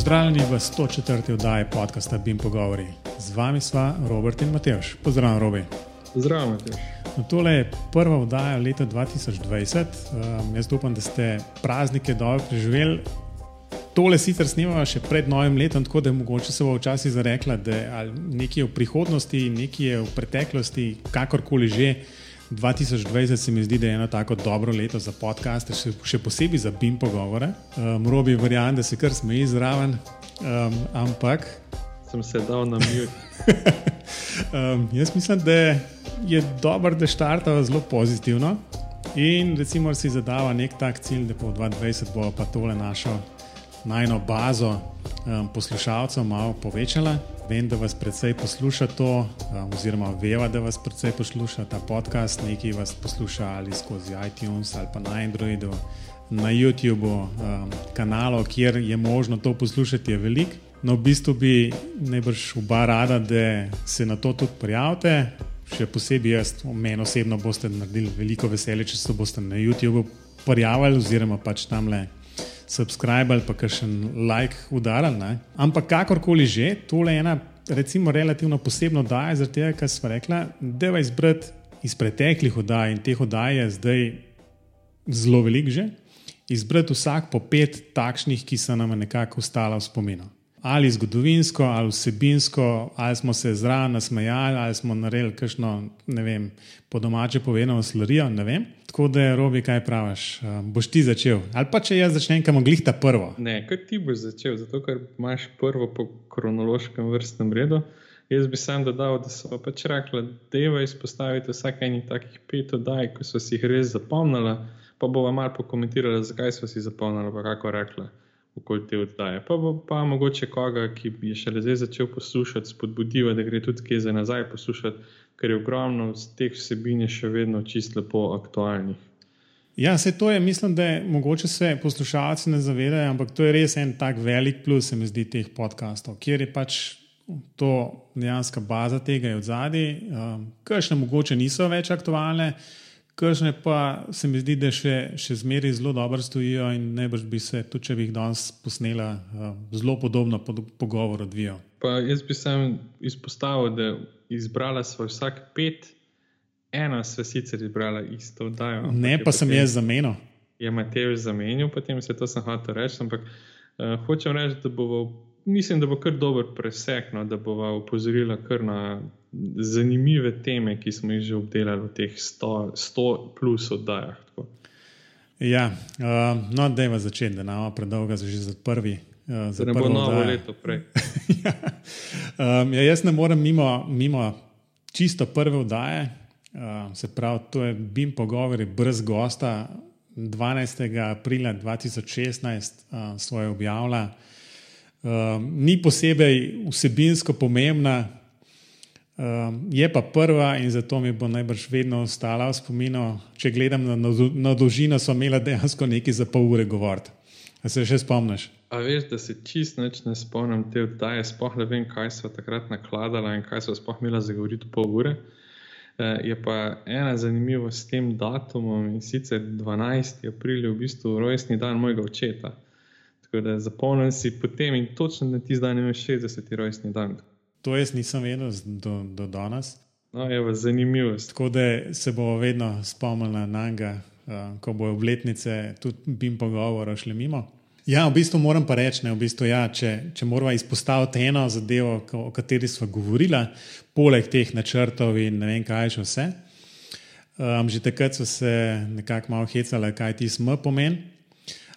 Pozdravljeni v 104. oddaji podcasta Bim Pogovori. Z vami sva Robert in Matejš. Pozdravljen, Robi. Zdravo, Matejš. No, tole je prva oddaja leta 2020. Um, jaz upam, da ste praznike dobro preživeli. Tole sicer snimamo še pred novim letom, tako da mogoče se bo včasih zarekla, da je nekaj v prihodnosti, nekaj v preteklosti, kakorkoli že. 2020 se mi zdi, da je eno tako dobro leto za podcaste, še, še posebej za BIM pogovore. Um, Robi, verjamem, da se kar smeji zraven, um, ampak. Sem se dal na mir. um, jaz mislim, da je dobro, da štartava zelo pozitivno in recimo si zadava nek tak cilj, da po 2020 bo pa tole našo najno bazo um, poslušalcev malo povečala. Vem, da vas predvsej posluša to, um, oziroma veva, da vas predvsej posluša ta podcast. Nekaj vas posluša ali skozi iTunes ali pa na Androidu, na YouTubu, um, kanalu, kjer je možno to poslušati, je veliko. No, v bistvu bi najbrž oba rada, da se na to tudi prijavite. Še posebej jaz, meni osebno, boste naredili veliko veselje, če se boste na YouTubu prijavili, oziroma pač tam le subscribe ali pa še en like udarili. Ampak kakorkoli že, tole je ena, recimo, relativno posebna oddaja, zaradi tega, kar smo rekli, da je izbrati iz preteklih oddaj in teh oddaj je zdaj zelo velik že. Izbrati vsak po pet takšnih, ki so nam nekako ostala v spominu ali zgodovinsko, ali vsebinsko, ali smo se zraven nasmejali, ali smo naredili kakšno, ne vem, po domače povedano, slarijo. Tako da, Robi, kaj praviš? Boš ti začel? Ali pa če jaz začnem, kam glih ta prvo? Ne, kaj ti boš začel, zato ker imaš prvo po kronološkem vrstnem redu. Jaz bi sam dodal, da so pač rekli, da je izpostaviti vsak enih takih pet oddaj, ko so si jih res zapomnili, pa bomo malo pokomentirali, zakaj so si zapomnili, pa kako rekli okoli te oddaje. Pa, pa mogoče koga, ki je šele zdaj začel poslušati, spodbudiva, da gre tudi kje za nazaj poslušati, ker je ogromno z teh vsebin še vedno čisto lepo aktualnih. Ja, se to je, mislim, da je, mogoče se poslušalci ne zavedajo, ampak to je res en tak velik plus, se mi zdi, teh podkastov, kjer je pač to dejansko baza tega od zadaj, um, kajšne mogoče niso več aktualne. Kršne pa se mi zdi, da še, še zmeraj zelo dobro stojijo in najbrž bi se, tudi če bi jih danes posnela, uh, zelo podobno pod, pogovor odvijal. Pa jaz bi sem izpostavil, da izbrala svoj vsak pet, ena se sicer izbrala isto oddajo. Ne, pa sem jaz zamenil. Je Matej zamenil, potem se to sem hotel reči, ampak uh, hočem reči, da bo, mislim, da bo kar dober presek, no, da bo upozorila kar na zanimive teme, ki smo jih že obdelali v teh 100, 100 plus oddajah. Tako. Ja, uh, no, da je začeti, da nam je predolgo že za prvi. Uh, za ne bo novo oddaje. leto prej. ja. Um, ja, jaz ne morem mimo, mimo čisto prve oddaje. Uh, se pravi, to je BIM pogovori brez gosta. 12. aprila 2016 uh, svoje objavila. Uh, ni posebej vsebinsko pomembna, Um, je pa prva in zato mi bo najbrž vedno ostala v spominu. Če gledam na, na dolžino, so imela dejansko nekaj za pol ure govoriti. A se še spomniš? A veš, da se čist noč ne spomnim te oddaje, sploh ne vem, kaj so takrat nakladala in kaj so sploh imela za govoriti pol ure. Uh, je pa ena zanimivost s tem datumom in sicer 12. april je v bistvu rojstni dan mojega očeta. Tako da zapomnim si potem in točno na tisti dan imam 60. rojstni dan. To jaz nisem vedel do, do danes. No, je zanimivo. Tako da se bomo vedno spomnili na njega, uh, ko bojo obletnice, tudi bim pogovora šli mimo. Ja, v bistvu moram pa reči, v bistvu, ja, če, če moramo izpostaviti eno zadevo, o kateri smo govorili, poleg teh načrtov in ne vem, kaj še vse. Um, že takrat so se nekako malo hecali, kaj ti smo pomeni.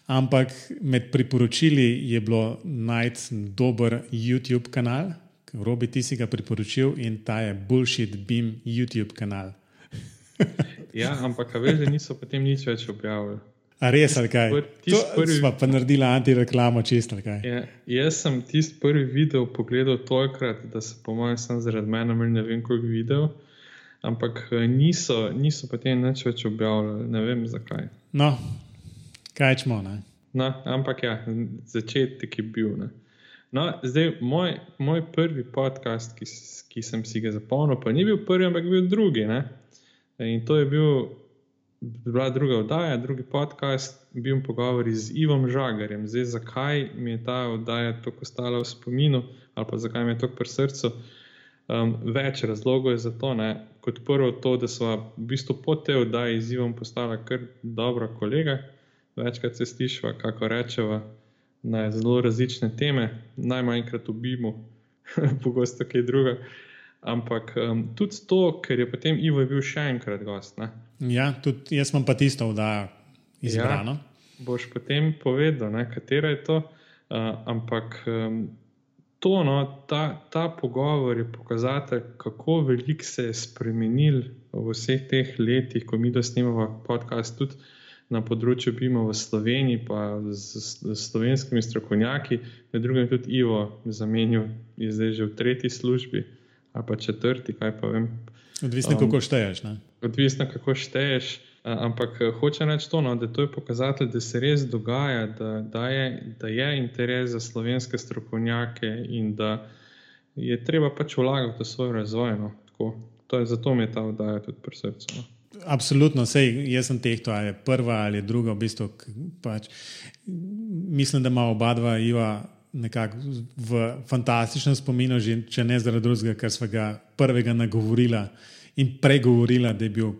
Ampak med priporočili je bilo najti dober YouTube kanal, Robi, ti si ga priporočil in ta je Bullshit Beam YouTube kanal. ja, ampak veš, da niso potem nič več objavili. A res, ali kaj? Prvi... Smo pa naredili antireklamo, čisto kaj. Ja, jaz sem tisti prvi video pogledal tolikrat, da se po mojem sem zaradi mene ne vem, koliko videl. Ampak eh, niso, niso potem nič več objavili, ne vem zakaj. No, kaj čemo, ne? No, ampak ja, začetek je bil. Ne? No, zdaj, moj, moj prvi podcast, ki, ki sem si ga zapomnil, pa ni bil prvi, ampak bil drugi. Ne? In to je bil bila druga oddaja, drugi podcast, bil pogovor z Ivom Žagarjem. Zdaj, zakaj mi je ta oddaja tako ostala v spominu, ali pa zakaj mi je tako pri srcu. Um, več razlogov je za to. Ne. Kot prvo, to, da smo v bistvu po tej oddaji z Ivom postala kar dobra kolega. Večkrat se slišva, kako rečeva, na zelo različne teme, najmanjkrat ubijemo, pogosto kaj druga. Ampak um, tudi to, ker je potem Ivo je bil še enkrat gost. Ne? Ja, tudi jaz sem pa tisto vdajo izbrano. Ja, boš potem povedal, ne, katera je to. Uh, ampak um, to, no, ta, ta pogovor je pokazatelj, kako veliko se je spremenil v vseh teh letih, ko mi dosnimamo podcast. Tudi na področju BIM-a v Sloveniji, pa z, z slovenskimi strokovnjaki, med drugim tudi Ivo, zamenjal je zdaj že v tretji službi ali pa četrti, kaj pa vem. Odvisno, um, kako šteješ. Ne? Odvisno, kako šteješ. Ampak hoče reči to, no, da to je pokazatelj, da se res dogaja, da, da, je, da je interes za slovenske strokovnjake in da je treba pač vlagati v svoj razvoj. No. To je zato mi je ta vdaja tudi pri srcu. No. Absolutno, sej, jaz sem teh, ali je prva ali je druga. V bistvu, pač, mislim, da ima oba dva Iva nekako v fantastičnem spominu, že, če ne zaradi drugega, ker smo ga prvega nagovorila in pregovorila, da je bil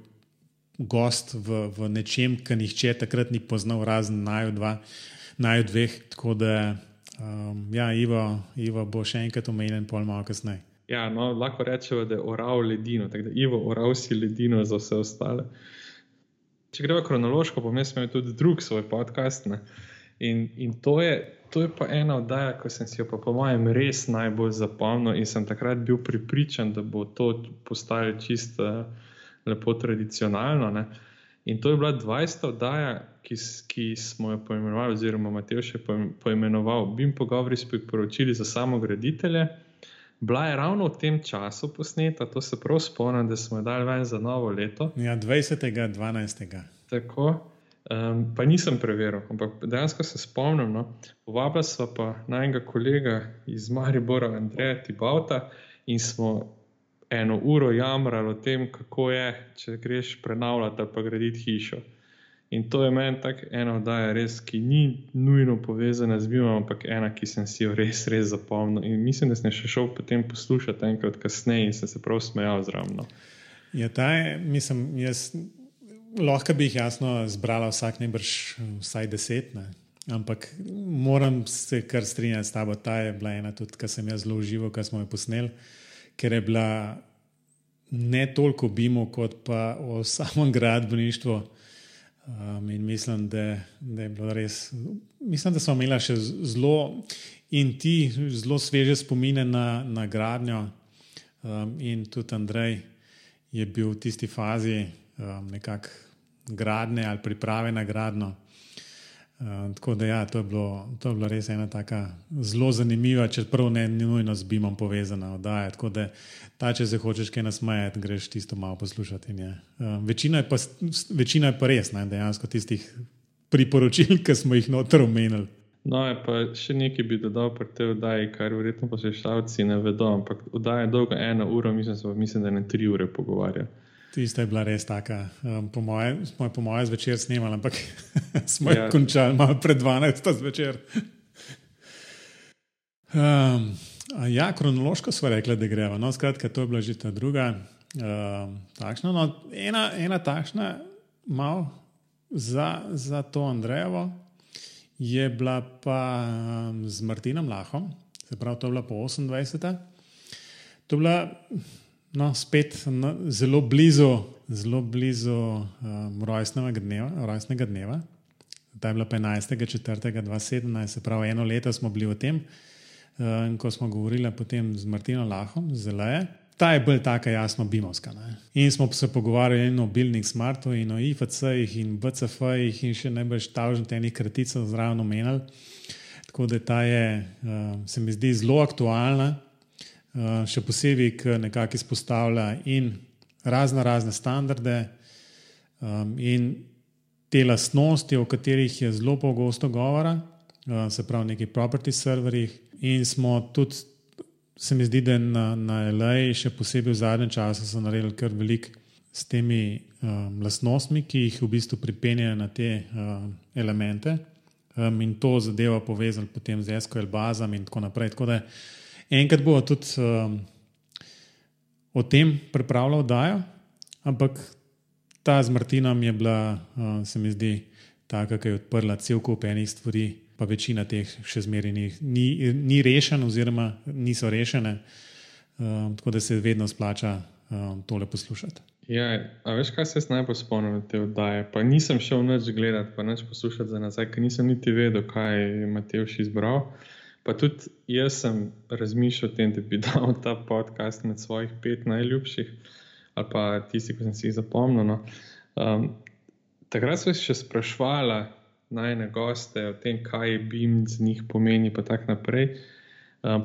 gost v, v nečem, kar nihče takrat ni poznal, razen naju dva, naju dveh. Tako da, um, ja, Ivo, Ivo bo še enkrat omenjen, pol malo kasneje. Ja, no, lahko rečemo, da je oral ledino, tako da Ivo, oral si ledino za vse ostale. Če gremo kronološko, bom jaz imel tudi drug svoj podcast. In, in to, je, to je pa ena oddaja, ki sem si jo, pa, po mojem, res najbolj zapomnil in sem takrat bil pripričan, da bo to postalo čisto lepo tradicionalno. Ne? In to je bila 20. oddaja, ki, ki smo jo poimenovali, oziroma Matej še poimenoval, Bim pogovori s priporočili za samograditelje. Bila je ravno v tem času posneta, to se prav spomnim, da smo jo dali ven za novo leto. Ja, 20. 12. Tako. Um, pa nisem preveril, ampak dejansko se spomnim. No, Povabila sva pa najnega kolega iz Maribora, Andreja Tibauta, in smo eno uro jamrali o tem, kako je, če greš prenavljati ali pa graditi hišo. In to je meni tako ena oddaja, res, ki ni nujno povezana z BIM, ampak ena, ki sem si jo res, res zapomnil. In mislim, da sem še šel potem poslušati enkrat kasneje in sem se prav smejal zraven. No. Ja, ta je, mislim, jaz lahko bi jih jasno zbrala vsak najbrž vsaj deset, ne? ampak moram se kar strinjati s tabo. Ta je bila ena tudi, ki sem jaz zelo užival, ko smo jo posneli, ker je bila ne toliko bimo, kot pa o samem gradbeništvu. Um, in mislim, da, da je bilo res. Mislim, da smo imeli še zelo in ti zelo sveže spomine na, na gradnjo. Um, in tudi Andrej je bil v tisti fazi, um, nekako gradne ali priprave na gradno. Uh, tako da, ja, to, je bilo, to je bilo res ena tako zelo zanimiva, čeprav ne nujno z BIM-om povezana oddaja. Tako da, ta, če se hočeš kaj nasmejati, greš tisto malo poslušati. Uh, večina, je pa, večina je pa res, ne, dejansko tistih priporočil, ki smo jih noter omenili. No, pa še nekaj bi dodal pri tej oddaji, kar verjetno poslušalci ne vedo. Ampak oddaja je dolga ena ura, mislim, mislim da ne tri ure pogovarja. Tista je bila res taka. Um, po mojem, smo jo po mojem zvečer snimali, ampak smo jo ja. končali malo pred 12. zvečer. Um, ja, kronološko smo rekli, da gremo. No, skratka, to je bila že ta druga. Um, takšna, no, ena, ena takšna, malo za, za to Andrejevo, je bila pa um, z Martinom Lahom, se pravi, to je bila po 28. To je bila no, spet no, zelo blizu, zelo blizu um, rojstnega, dneva, rojstnega dneva. Ta je bila 15.4.2017, se pravi, eno leto smo bili v tem, um, ko smo govorili potem z Martinom Lahom, zelo je. Ta je bolj tako jasno bimovska. Ne? In smo se pogovarjali o Building Smartu, in o IFC-jih, in BCF-jih, in še najbolj štavžnih tenih kraticah zraven omenjali. Tako da ta je, um, se mi zdi, zelo aktualna. Eh, še posebej, ki nekako izpostavlja in razne razne standarde um, in te lastnosti, o katerih je zelo pogosto govora, uh, se pravi, neki property serverjih. In smo tudi, se mi zdi, da na, na LA, še posebej v zadnjem času, so naredili kar veliko s temi um, lastnostmi, ki jih v bistvu pripenjajo na te um, elemente, um, in to zadevo povezali potem z SQL bazami in tako naprej. Tako da enkrat bo tudi um, o tem pripravljal oddajo, ampak ta z Martinom je bila, um, se mi zdi, taka, ki je odprla cel kup enih stvari. Pa večina teh še zmeraj ni, ni, ni rešena, oziroma niso rešene, um, tako da se vedno splača um, tole poslušati. Ja, a veš, kaj se jaz najbolj spomnim te oddaje? Pa nisem šel noč gledati, pa noč poslušati za nazaj, ker nisem niti vedel, kaj je Matejš izbral. Pa tudi jaz sem razmišljal o tem, da bi dal ta podcast med svojih pet najljubših, ali pa tisti, ki sem si jih zapomnil. No. Um, takrat so se še sprašvala najne goste o tem, kaj BIM z njih pomeni, pa tako naprej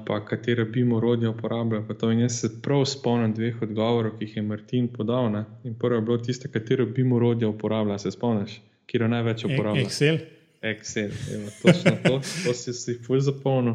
pa katero bi mu rodje uporabljal. In jaz se prav spomnim dveh odgovorov, ki jih je Martin podal. Ne? In prvo je bilo tisto, katero bi mu rodje uporabljal, se spomniš, kjer je največ E, uporabljal. Excel. Excel, evo, točno to, to si si fulj zapomnil.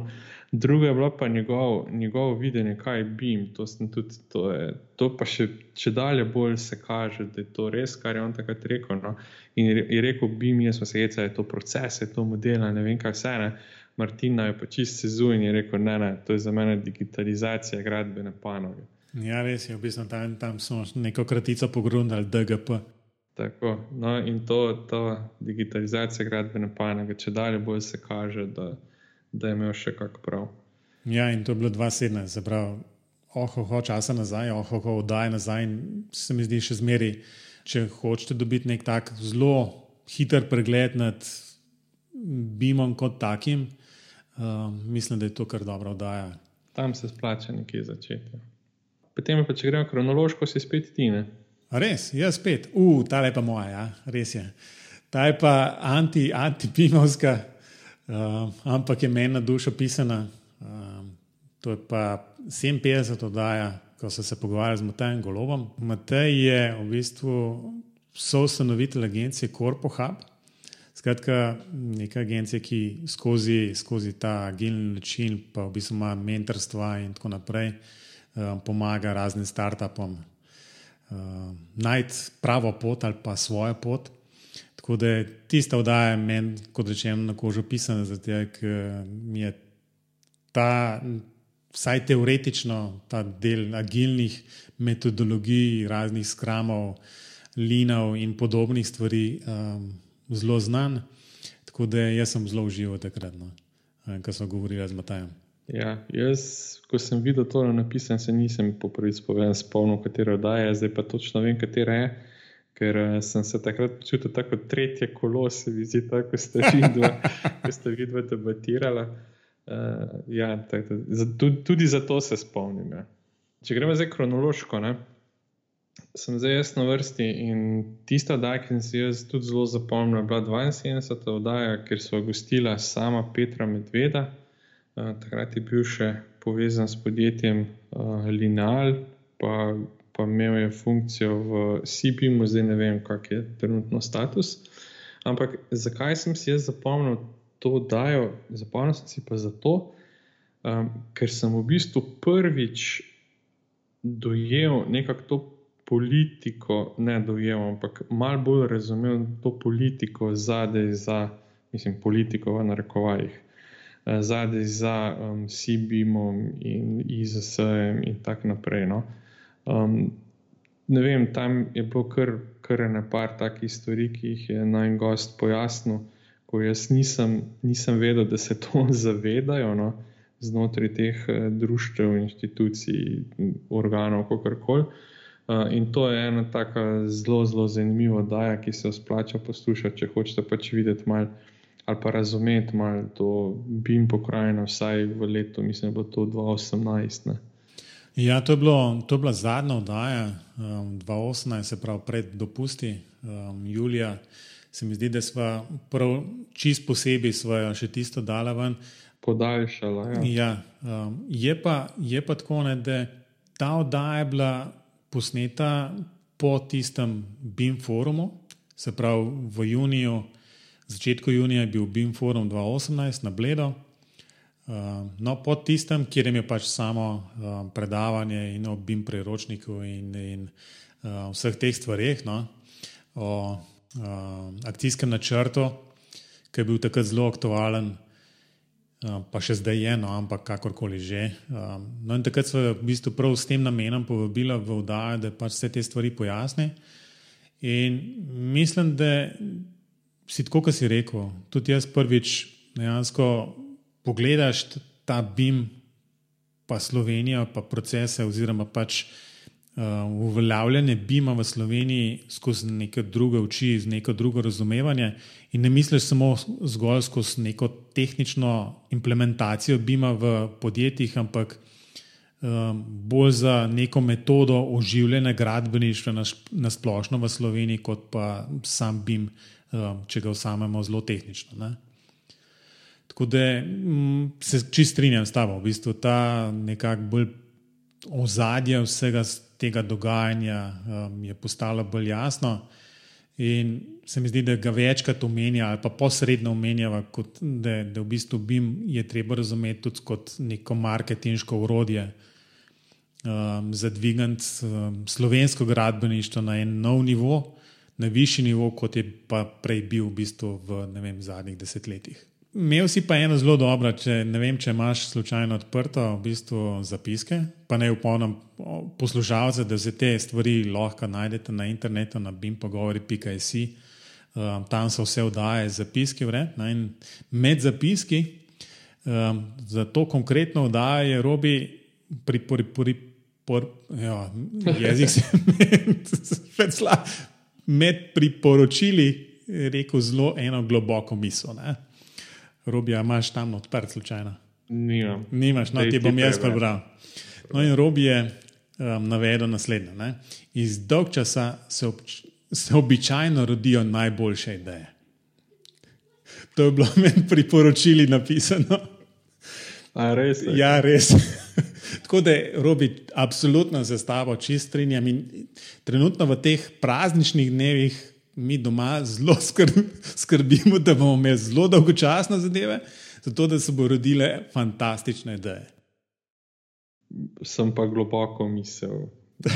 Drugo je bilo pa njegov, njegovo videnje, kaj je BIM. To, tudi, to, je, to pa še, še dalje bolj se kaže, da je to res, kar je on takrat rekel. No? In je rekel, BIM, jaz smo se hecali, je to proces, je to model, ne vem kaj vse. Ne? Martina je pa čist sezu in je rekel, ne, ne, to je za mene digitalizacija gradbene panoge. Ja, res je, v bistvu tam, tam smo neko kratico pogrunili, DGP. Tako, no, in to, to digitalizacija gradbene panoge, če dalje bolj se kaže, da, da je imel še kak prav. Ja, in to je bilo 2017, se pravi, ohoho časa nazaj, ohoho oddaj nazaj. In se mi zdi še zmeri, če hočete dobiti nek tak zelo hiter pregled nad BIM-om kot takim, uh, mislim, da je to kar dobro oddaja. Tam se splača nekje začeti. Potem pa, če gremo kronološko, si spet ti. Res, jaz spet, uf, uh, ta je pa moja, ja, res je. Ta je pa anti, anti-pimovska, uh, ampak je meni na dušo pisana. Uh, to je pa 57 oddaja, ko so se pogovarjali z Matejem Golobom. Matej je v bistvu soustanovitelj agencije Corpo Hub. Skratka, neka agencija, ki skozi, skozi ta agilni način, pa v bistvu ima mentorstva in tako naprej, um, pomaga raznim startupom um, najti pravo pot ali pa svojo pot. Tako da je tista oddaja meni, kot rečeno, na kožo pisana, zato ker mi je ta, vsaj teoretično, ta del agilnih metodologij, raznih skramov, linov in podobnih stvari. Um, zelo znan. Tako da jaz sem zelo užival takrat, no, ko smo govorili z Matajem. Ja, jaz, ko sem videl to napisano, se nisem po prvič spomnil, katero oddaja zdaj pa točno vem, katera je. Ker sem se takrat počutil tako tretje kolo, se mi zdi, tako ste vidva, ko ste vidva debatirala. Uh, ja, tako, tudi, tudi zato se spomnim. Ja. Če gremo zdaj kronološko, ne, sem zdaj jaz na vrsti in tista oddaja, ki sem si jaz tudi zelo zapomnil, je bila 72. oddaja, ker so gostila sama Petra Medveda. Uh, takrat je bil še povezan s podjetjem uh, Lineal, pa, pa imel je funkcijo v CPM-u, zdaj ne vem, kak je trenutno status. Ampak zakaj sem si jaz zapomnil to oddajo? Zapomnil sem si pa zato, um, ker sem v bistvu prvič dojel nekako to politiko ne dojel, ampak malo bolj razumel to politiko zadaj za, mislim, politiko v narekovajih, zadaj za um, CBM-om in IZS-em in tako naprej. No. Um, ne vem, tam je bilo kar, kar nekaj takih stvari, ki jih je naj gost pojasnil, ko jaz nisem, nisem vedel, da se to zavedajo. No znotraj teh društev, inštitucij, organov, kako koli. Uh, in to je ena tako zelo, zelo zanimiva oddaja, ki se jo splača poslušati, če hočete pač videti malo ali pa razumeti malo to BIM pokrajino, vsaj v letu, mislim, da bo to 2018. Ne. Ja, to je, bilo, to je bila zadnja oddaja, um, 2018, se pravi pred dopusti, um, Julija. Se mi zdi, da smo prav čist posebej svojo še tisto dala ven. Podaljšala. Ja. Ja, um, je, pa, je pa tako, ne, da ta oddaja je bila posneta po tistem BIM forumu, se pravi v juniju, začetku junija je bil BIM forum 2018 na Bledo. Uh, no, po tistem, kjer je pač samo predavanje in o BIM priročniku in, in vseh teh stvareh, no, o akcijskem načrtu, ki je bil takrat zelo aktualen, pa še zdaj je, no, ampak kakorkoli že. No, in takrat smo v bistvu prav s tem namenom povabili v vdajo, da pač vse te stvari pojasni. In mislim, da si tako, kot si rekel, tudi jaz prvič dejansko pogledaš ta BIM, pa Slovenijo, pa procese, oziroma pač uh, uveljavljanje BIM-a v Sloveniji skozi neke druge oči, z neko drugo razumevanje, in ne misliš samo zgolj skozi neko tehnično implementacijo BIM-a v podjetjih, ampak um, bolj za neko metodo oživljanja gradbeništva na, na splošno v Sloveniji, kot pa sam BIM, če ga vzamemo zelo tehnično. Ne? Tako da m, se čist strinjam s tabo, v bistvu ta nekako bolj ozadje vsega tega dogajanja um, je postalo bolj jasno. In se mi zdi, da ga večkrat omenja, ali pa posredno omenjava, kot, da, da v bistvu BIM je treba razumeti tudi kot neko marketinško urodje um, za dvigant um, slovensko gradbeništvo na en nov nivo, na višji nivo, kot je pa prej bil v bistvu v vem, zadnjih desetletjih. Imel si pa eno zelo dobro, če ne vem, če imaš slučajno odprto v bistvu zapiske, pa ne upomnim poslušalce, da vse te stvari lahko najdete na internetu, na bimpogovori.js. Um, tam so vse vdaje, zapiski, vred, ne, in med zapiski um, za to konkretno vdaje je robi pripori. Ja, jezik se je med priporočili rekel zelo eno globoko misel. Ne. Robija, imaš tam odprt, slučajno. Nimam. Nimaš, no, ti bom jaz prebral. No, in Robi je um, navedel naslednje. Ne? Iz dolg časa se, ob, se običajno rodijo najboljše ideje. To je bilo meni priporočili napisano. A, res je. Ja, res. Tako da, Robi, absolutno se s tabo čist strinjam. Trenutno v teh prazničnih dnevih mi doma zelo skrbimo, da bomo imeli zelo dolgočasne zadeve, zato da se bo rodile fantastične ideje. Sem pa globoko mislil.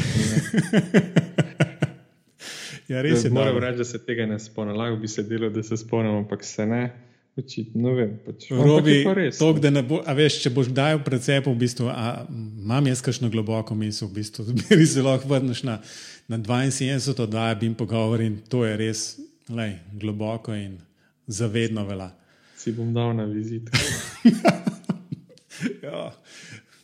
ja, res je. Moram reči, da se tega ne spomnim. Lahko bi se delo, da se spomnim, ampak se ne. Očitno, vem, pač. Robi, tok, no. bo, veš, če boš dal precep, v bistvu, a, imam jaz kakšno globoko misel, v bistvu, zbiri se lahko vrneš na na 72 oddaja bi jim pogovoril in to je res lej, globoko in zavedno vela. Si bom dal na vizit. ja,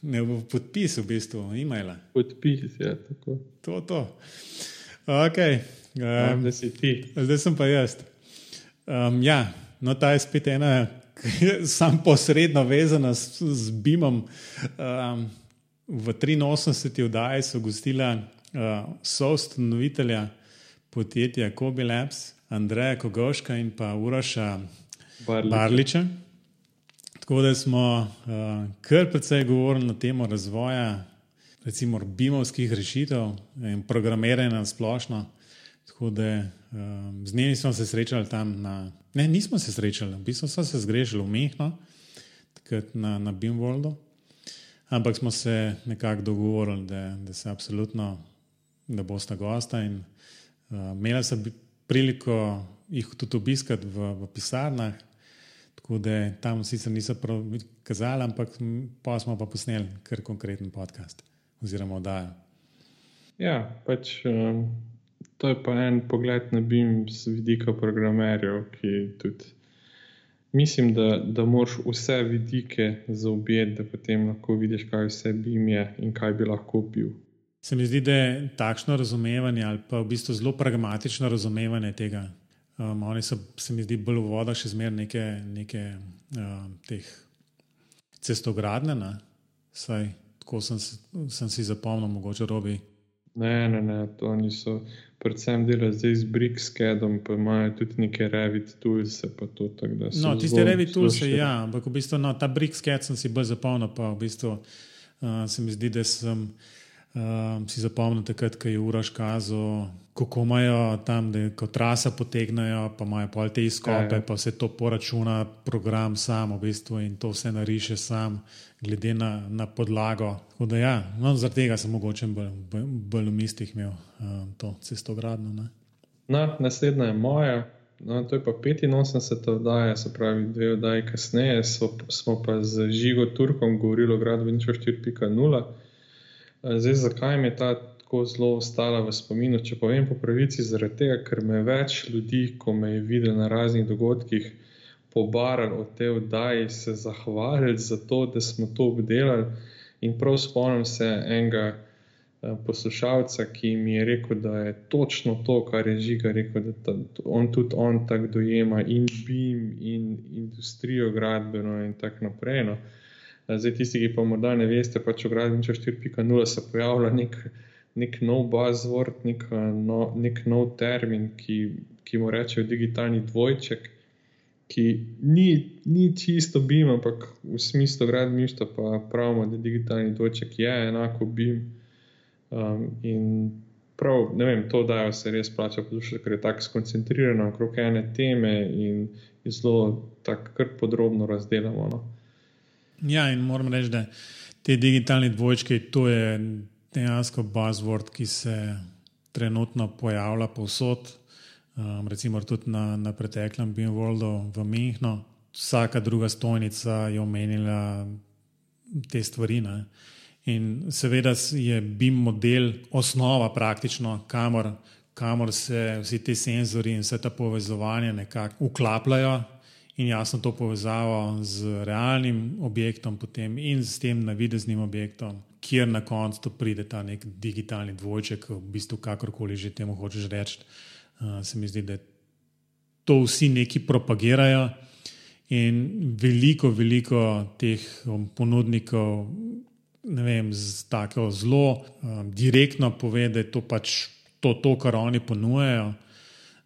ne bo podpis v bistvu, e-maila. Podpis, ja, tako. To, to. Okay. Um, zdaj si ti. Zdaj sem pa jaz. Um, ja, no, ta je spet ena, sam posredno vezana s, z Bimom. Um, v 83. oddaji so gostila uh, soustanovitelja podjetja Kobe Labs, Andreja Kogoška in pa Uroša Barliča. Barliča. Tako da smo uh, kar precej govorili na temo razvoja, recimo, bimovskih rešitev in programiranja na splošno. Tako da um, z njimi smo se srečali tam na. Ne, nismo se srečali, v bistvu smo se zgrešili v Mehno, takrat na, na Bimvoldu. Ampak smo se nekako dogovorili, da, da se absolutno da bosta gosta. In, uh, imela sem priliko jih tudi obiskati v, v pisarnah, tako da tam sicer niso prav kazali, ampak pa smo pa posneli kar konkreten podcast oziroma oddajo. Ja, pač. Um... To je pa en pogled na BIM z vidika programerjev, ki tudi mislim, da, da moraš vse vidike zaobjeti, da potem lahko vidiš, kaj vse BIM je in kaj bi lahko bil. Se mi zdi, da je takšno razumevanje ali pa v bistvu zelo pragmatično razumevanje tega. Um, oni so, se mi zdi, bolj v vodah še zmeraj neke, neke um, teh cestogradne, ne? saj tako sem, sem si zapomnil, mogoče robi. Ne, ne, ne, to niso. Predvsem delajo zdaj z Brixcadom, pa imajo tudi neke Revit tools. No, tiste Revit tools, ja, ampak v bistvu no, ta Brixcad sem si bolj zapomnil, pa v bistvu uh, se mi zdi, da sem. Um, si zapomnim takrat, ko je Uraš kazal, kako imajo tam, da ko trasa potegnajo, pa imajo pol te izkope, ja, ja. pa vse to poračuna program sam v bistvu in to vse nariše sam, glede na, na podlago. Da, ja, no, zaradi tega sem mogoče bolj, bolj v mislih imel um, to cestogradno. No, naslednja je moja. No, to je pa 85, oddaja, se pravi, dve oddaji kasneje, so, smo pa z Žigo Turkom govorili o gradbeništvu 4.0. Zdaj, zakaj mi je ta tako zelo ostala v spominu? Če povem po pravici, zaradi tega, ker me več ljudi, ko me je videl na raznih dogodkih, pobarali o tej oddaji, se zahvalili za to, da smo to obdelali. In prav spomnim se enega. Eh, poslušalca, ki mi je rekel, da je točno to, kar je žiga rekel, da ta, on tudi on tako dojema in BIM in industrijo gradbeno in tako naprej. No. Eh, zdaj, tisti, ki pa morda ne veste, pač v gradbeniču 4.0 se pojavlja nek, nek nov buzzword, nek, no, nek nov termin, ki, ki mu rečejo digitalni dvojček. Ki ni, ni čisto BIM, ampak v smislu gradbeništva pa pravimo, da digitalni dvojček je enako BIM. Um, in prav, ne vem, to dajo se res plača poslušati, ker je tako skoncentrirano okrog ene teme in zelo tako podrobno razdelamo. No. Ja, in moram reči, da te digitalne dvojčke, to je dejansko buzzword, ki se trenutno pojavlja povsod. Um, recimo tudi na, na preteklem Beamworldu v Mehnu, vsaka druga stojnica je omenila te stvari. Ne. In seveda je BIM model osnova, praktično, kamor, kamor se vsi ti senzori in vse ta povezovanja nekako uklapljajo in jasno to povezavo z realnim objektom potem in s tem navideznim objektom, kjer na koncu pride ta nek digitalni dvojček, v bistvu kakorkoli že temu hočeš reči. Uh, se mi zdi, da to vsi neki propagirajo. In veliko, veliko teh ponudnikov vem, z tako zelo um, direktno pove, da je to pač to, to kar oni ponujajo.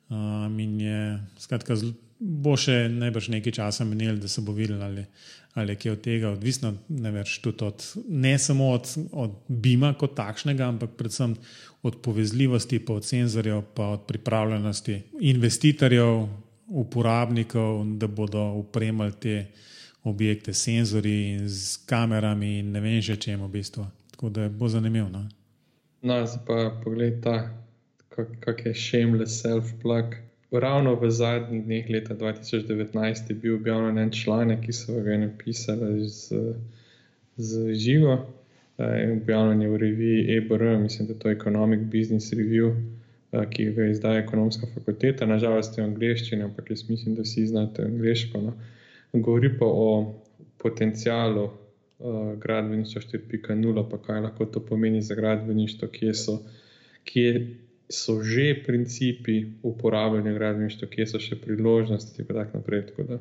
Um, in je, skratka, zlo, bo še najbrž nekaj časa menil, da se bo videl, ali, ali je od tega odvisno, ne, več, od, ne samo od, od Bima kot takšnega, ampak predvsem od povezljivosti, pa od senzorjev, pa od pripravljenosti investitorjev, uporabnikov, da bodo upremali te objekte, senzori in z kamerami in ne vem že čemu v bistvu. Tako da bo zanimivo. No, no zdaj pa pogled ta, kak, je shameless self-plug. Ravno v zadnjih dneh leta 2019 je bil objavljen en članek, ki so ga napisali z, z živo. Objavljen je v reviji EBR, mislim, da to je Economic Business Review, ki ga izdaja ekonomska fakulteta. Nažalost je v angleščini, ampak jaz mislim, da vsi znate angliško. No govori pa o potencijalu uh, gradbeništva 4.0, pa kaj lahko to pomeni za gradbeništvo, kje so, kje so že principi uporabljanja gradbeništva, kje so še priložnosti. Tako tako da,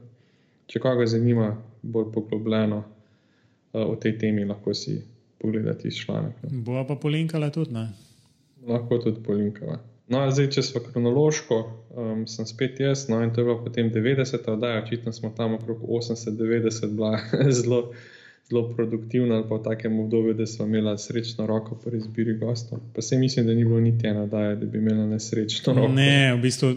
če koga zanima bolj poglobljeno uh, o tej temi, lahko si pogledate članek. Bo pa polinkala tudi, ne? Lahko tudi polinkala. No, zdaj, če smo kronološko, um, sem spet jaz, no in to je bilo potem 90, oddaja, očitno smo tam okrog 80-90 bila zelo, zelo produktivna ali pa v takem obdobju, da smo imeli srečno roko pri izbiri gostov. Pa se mislim, da ni bilo niti ena oddaja, da bi imela nesrečno roko. Ne, v bistvu,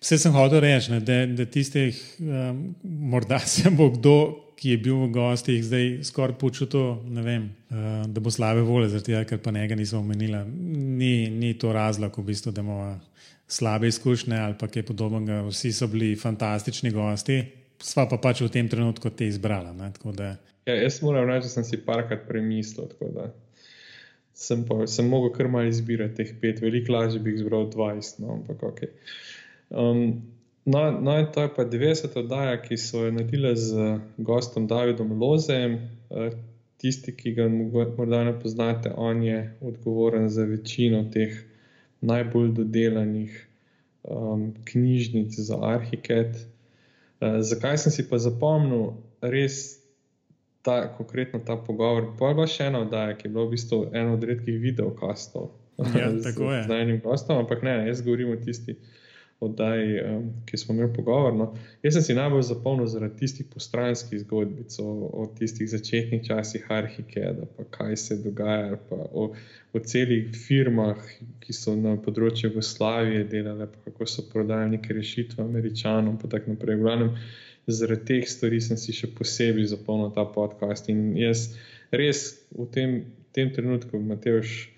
vse sem hotel reči, da, da tistih, um, morda se bo kdo ki je bil v gostih, zdaj skoraj počutil, vem, uh, da bo slabe volje, zaradi tega, ker pa njega nismo omenili. Ni, ni to razlog, v bistvu, da imamo slabe izkušnje ali kaj podobnega. Vsi so bili fantastični gosti, sva pa pač v tem trenutku te izbrala. Da... Ja, jaz moram reči, da sem si parkrat premislil. Sem, pa, sem mogel kar malo izbirati teh pet, veliko lažje bi jih izbral 20. No, ampak ok. Um, No, no, to je pa 90 oddaja, ki so jo naredili z gostom Davidom Lozem. Eh, tisti, ki ga morda ne poznate, on je odgovoren za večino teh najbolj dodelanih um, knjižnic za arhiket. Uh, zakaj sem si pa zapomnil res ta, konkretno ta pogovor? Pa je bila še ena oddaja, ki je bila v bistvu ena od redkih videokastov. Ja, tako je. Z enim gostom, ampak ne, jaz govorim o tisti oddaj, um, ki smo imeli pogovor. No. Jaz sem si najbolj zapomnil zaradi tistih postranskih zgodbic o, o tistih začetnih časih arhike, da pa kaj se dogaja, pa o, o celih firmah, ki so na področju Jugoslavije delale, pa kako so prodajali neke rešitve američanom in tako naprej. Glavnem, zaradi teh stvari sem si še posebej zapomnil ta podcast. In jaz res v tem, tem trenutku, Mateoš,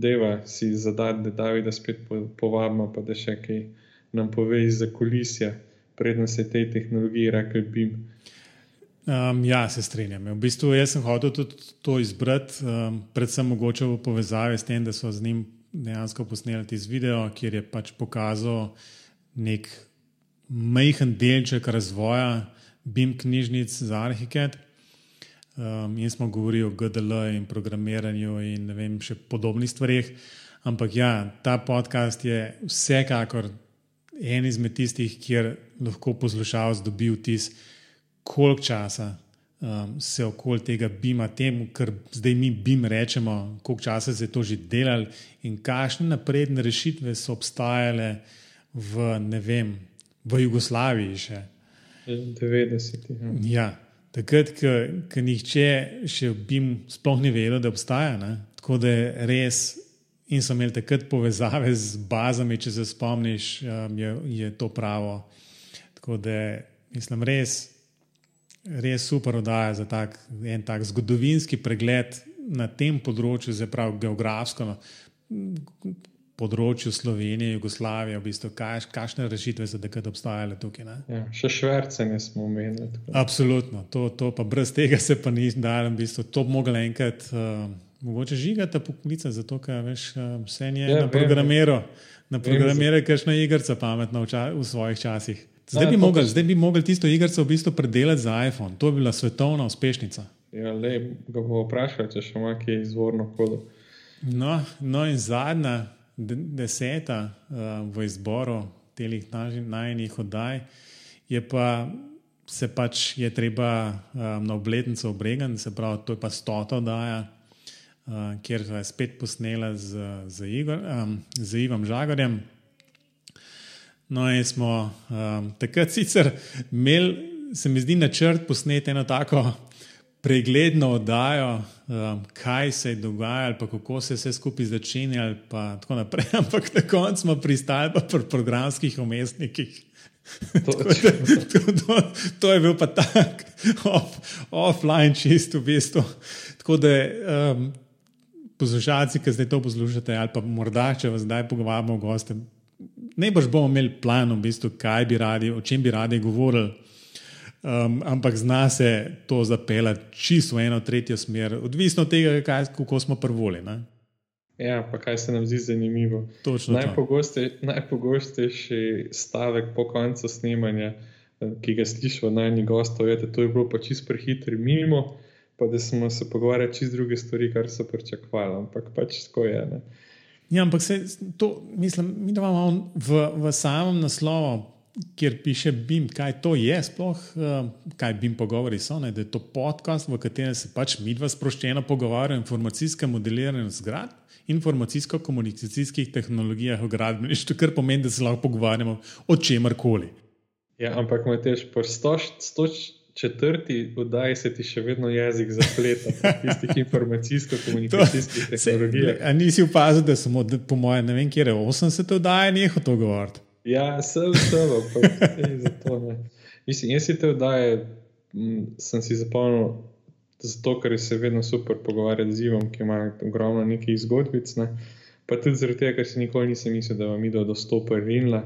deva si zadati, da Davida spet povabimo, pa da še kaj nam pove iz kulisja, predtem se tej tehnologiji rekel BIM. Um, ja, se strinjam. V bistvu sem hotel tudi to izbrati, um, predvsem mogoče v povezavi s tem, da so z njim dejansko posneli tiz video, kjer je pač pokazal nek majhen delček razvoja BIM knjižnic za arhitekt. Um, in smo govorili o GDL in programiranju in ne vem, še podobnih stvarih. Ampak ja, ta podcast je vsekakor en izmed tistih, kjer lahko poslušalec dobi vtis, koliko časa um, se okoli tega bima, temu, kar zdaj mi bim rečemo, koliko časa se je to že delalo in kakšne napredne rešitve so obstajale v, ne vem, v Jugoslaviji še. 90. Ja. ja. Takrat, ko nihče še bim sploh ni vedel, da obstaja. Ne? Tako da je res in so imeli takrat povezave z bazami, če se spomniš, um, je, je to pravo. Tako da mislim, res, res super oddaja za tak, en tak zgodovinski pregled na tem področju, zdaj prav geografsko. No, Področju Slovenije, Jugoslavije, v bistvu, kaj, kakšne rešitve so takrat obstajale tukaj. Ja, še švrce nismo imeli. Absolutno, to, to pa brez tega se pa ni dalo, v bistvu, to bi mogli enkrat. Uh, Mogoče žigate poklice, zato ker veš, eh, vse je ja, na programiru, na programiru, kakšna igrica pametna v, ča, v svojih časih. Zdaj bi, mogli, zdaj bi mogli tisto igrico v bistvu predelati za iPhone, to bi bila svetovna uspešnica. Ja, le, ga bomo vprašali, če še ima kaj izvorno kodo. No, no in zadnja, deseta uh, v izboru telih najnih oddaj je pa. Se pač je treba um, na obletnico obregati, se pravi, to je pa stota oddaja, uh, kjer je spet posnela z, z, Igor, um, z Ivom Žagorjem. No, in smo um, takrat sicer imeli, se mi zdi, načrt posneti eno tako pregledno oddajo, um, kaj se je dogajalo, pa kako se je vse skupaj začenjalo, pa tako naprej. Ampak na koncu smo pristali pa pri programskih umestnikih. To, to, to, to, to je bil pa tak off, offline, čist v bistvu. Tako da um, poslušalci, ki zdaj to poslušate, ali pa morda, če vas zdaj pogovarjamo, goste, ne boš bomo imeli plan, v bistvu, kaj bi radi, o čem bi radi govorili. Um, ampak zna se to zapeljati čisto v eno tretjo smer, odvisno od tega, kaj, kako smo prvoli. Ne? Ja, pa kaj se nam zdi zanimivo. Najpogoste, najpogostejši stavek po koncu snemanja, eh, ki ga slišiš od najnižjih gostov, je, da to je bilo pa čisto prehitro mimo pa da smo se pogovarjali čez druge stvari, kar so pričakovali. Ampak pač tako je. Ne? Ja, ampak se, to, mislim, mi imamo v, v samem naslovu, kjer piše BIM, kaj to je, sploh uh, kaj BIM pogovori so. Ne, da je to podcast, v katerem se pač mi dva sproščeno pogovarjamo o informacijskem modeliranju zgrad. Informacijsko-komunikacijskih tehnologijah v gradbeništvu, kar pomeni, da se lahko pogovarjamo o čemer koli. Ja, ampak imaš tež po 100, 100, četrti oddaji se ti še vedno jezik zapleta, tistih informacijsko-komunikacijskih tehnologij. A nisi opazil, da smo, po mojem, ne vem, kje je 80 oddaj, neho to govoriti? Ja, sem vse, pa zato ne. Mislim, jaz si te oddaje, sem si zapomnil, zato ker se vedno super pogovarjati z Ivom, ki ima ogromno nekih zgodbic. Ne. Pa tudi zaradi tega, ker si nikoli nisem mislil, da vam ido do stopa rinla.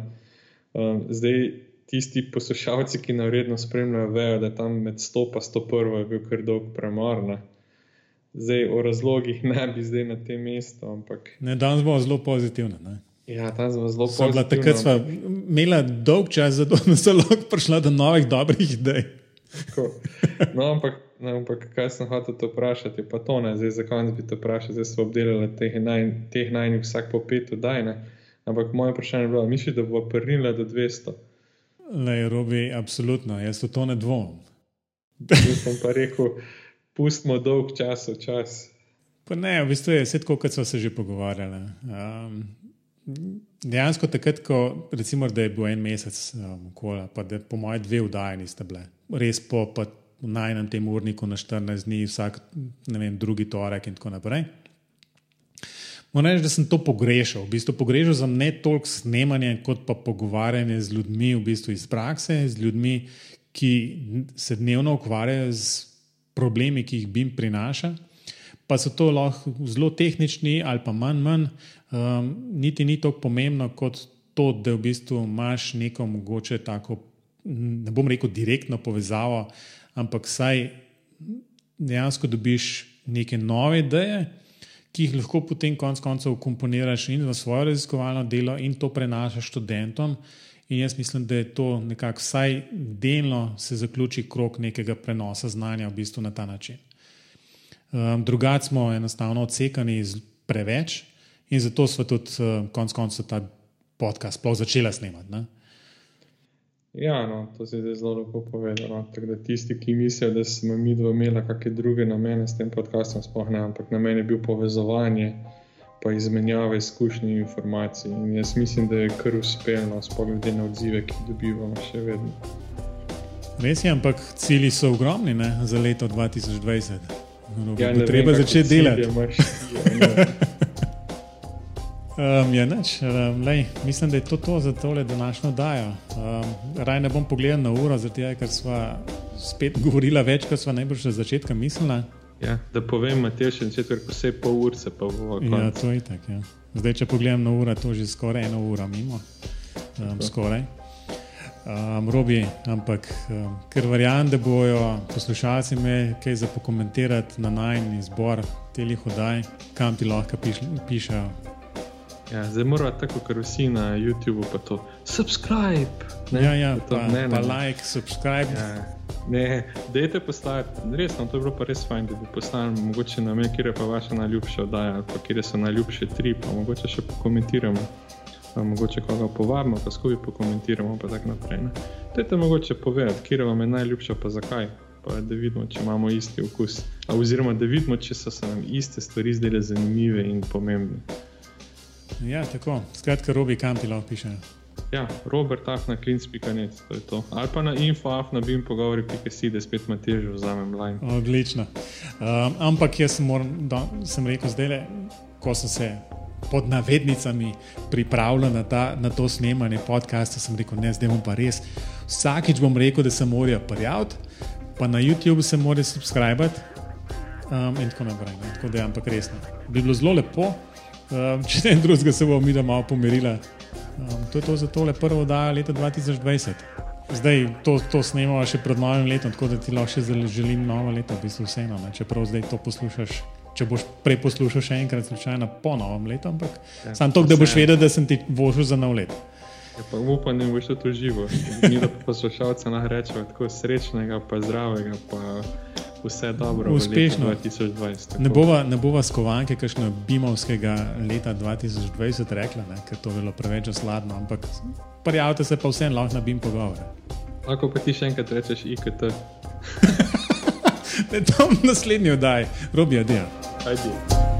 Um, zdaj, tisti poslušalci, ki na vredno spremljajo, vejo, da tam med 100 in 101 je bil kar dolg premor. Ne? Zdaj, o razlogih ne bi zdaj na tem mestu. Ampak... Ne, danes bomo zelo pozitivni. Ne? Ja, tam smo zelo pozitivni. Takrat smo imeli dolg čas, zato smo lahko prišli do novih dobrih idej. no, ampak, no, ampak kaj sem hotel to vprašati, pa to ne, zdaj za konec bi to vprašal, zdaj smo obdelali teh najnižjih naj, vsak po pet oddaj. Ampak moje vprašanje je bilo, misliš, da bo prnila do 200? Le, robi, absolutno, jaz v to ne dvomim. Jaz sem pa rekel, pustimo dolg čas čas. Pa ne, v bistvu je vse tako, kot smo se že pogovarjali. Um, dejansko takrat, ko recimo, je bil en mesec, um, kola, pa da po mojem dve vdaji niste bile, res po najnem tem urniku na 14 dni, vsak vem, drugi torek in tako naprej. Moram reči, da sem to pogrešal. V bistvu pogrešal sem ne toliko snemanje, kot pa pogovarjanje z ljudmi v bistvu iz prakse, z ljudmi, ki se dnevno ukvarjajo z problemi, ki jih BIM prinaša. Pa so to lahko zelo tehnični ali pa manj, manj um, niti ni tako pomembno kot to, da v bistvu imaš neko mogoče tako, ne bom rekel, direktno povezavo, ampak saj dejansko dobiš neke nove ideje ki jih lahko potem konec koncev komponiraš in v svoje raziskovalno delo in to prenašaš študentom. In jaz mislim, da je to nekako vsaj delno se zaključi krok nekega prenosa znanja v bistvu na ta način. Um, Drugače smo enostavno odsekani preveč in zato smo tudi uh, konec koncev ta podcast sploh začela snemati. Ne? Ja, no, to si zdaj zelo lepo povedal. No. Da tisti, ki mislijo, da smo mi dva imeli kakšne druge namene s tem podcastom, sploh ne, ampak namen je bil povezovanje in izmenjava izkušnji in informacij. In jaz mislim, da je kar uspešno, sploh glede na odzive, ki jih dobivamo še vedno. Res je, ampak cilji so ogromni ne, za leto 2020. No, ja, treba začeti delati. Um, ja, neč, um, lej, mislim, da je to, to za tole današnjo dajo. Um, raj ne bom pogledal na uro, tega, ker smo spet govorili več, kot smo najbolj že začetka mislili. Ja, da povem, Matej, še četvrt, vse pol ure, pa bo vse. Ja, to je tako. Ja. Zdaj, če pogledam na uro, to je že skoraj eno uro mimo. Um, skoraj. Um, robi, ampak um, ker verjamem, da bojo poslušalci me kaj za pokomentirati na najni zbor teh hodaj, kam ti lahko piš, pišejo. Ja, zdaj moramo tako, kot vsi na YouTubu, pa to subscribe. Ne, ja, ja, to, pa, ne, pa ne, like, subscribe. Ja. Ne, dejte postati, res, no, to je bilo pa res fajn, da bi postali, mogoče na me, kje je pa vaša najljubša oddaja, ali pa kje so najljubše tri, pa mogoče še pokomentiramo. Pa mogoče koga povabimo, pa skupaj pokomentiramo, pa tako naprej. Dajte mogoče povedati, kje vam je najljubša, pa zakaj. Pa da vidimo, če imamo isti okus. A, oziroma, da vidimo, če so se nam iste stvari zdele zanimive in pomembne. Ja, tako. Skratka, Robi Kampi lahko piše. Ja, Robert Afna, klinc.net, to je to. Ali pa na infoafna bi jim pogovori, pika si, da spet ima težo, vzamem line. Odlično. Um, ampak jaz sem, moram, da, sem rekel zdaj, le, ko sem se pod navednicami pripravljal na, ta, na to snemanje podcasta, sem rekel, ne, zdaj bom pa res. Vsakič bom rekel, da se morajo prijaviti, pa na YouTube se morajo subskrbiti um, in tako naprej. Ne. Tako da ampak resno. Bi bilo zelo lepo. Um, če ne drugega, se bomo mi da malo pomerili. Um, to je to za tole prvo oddajo leta 2020. Zdaj to, to snemamo še pred novim letom, tako da ti lahko še želim novo leto, v bistvu vseeno. Ne? Čeprav zdaj to poslušaš, če boš prej poslušal še enkrat, slučajno po novem letu, ampak ja, samo to, da boš vedel, da sem ti vožil za nov let. Ja, pa upam, da boš to živo. Mi da poslušalce nahrečemo tako srečnega, pa zdravega. Pa vse dobro, uspešno. 2020, ne bova, ne bova skovanke, kakšno bimovskega leta 2020 rekla, ne, ker to je bilo preveč osladno, ampak prijavite se pa vsem lahko na bim pogovore. Lahko pa ti še enkrat rečeš IKT. ne, to naslednji oddaj, robi, adijo. Adijo.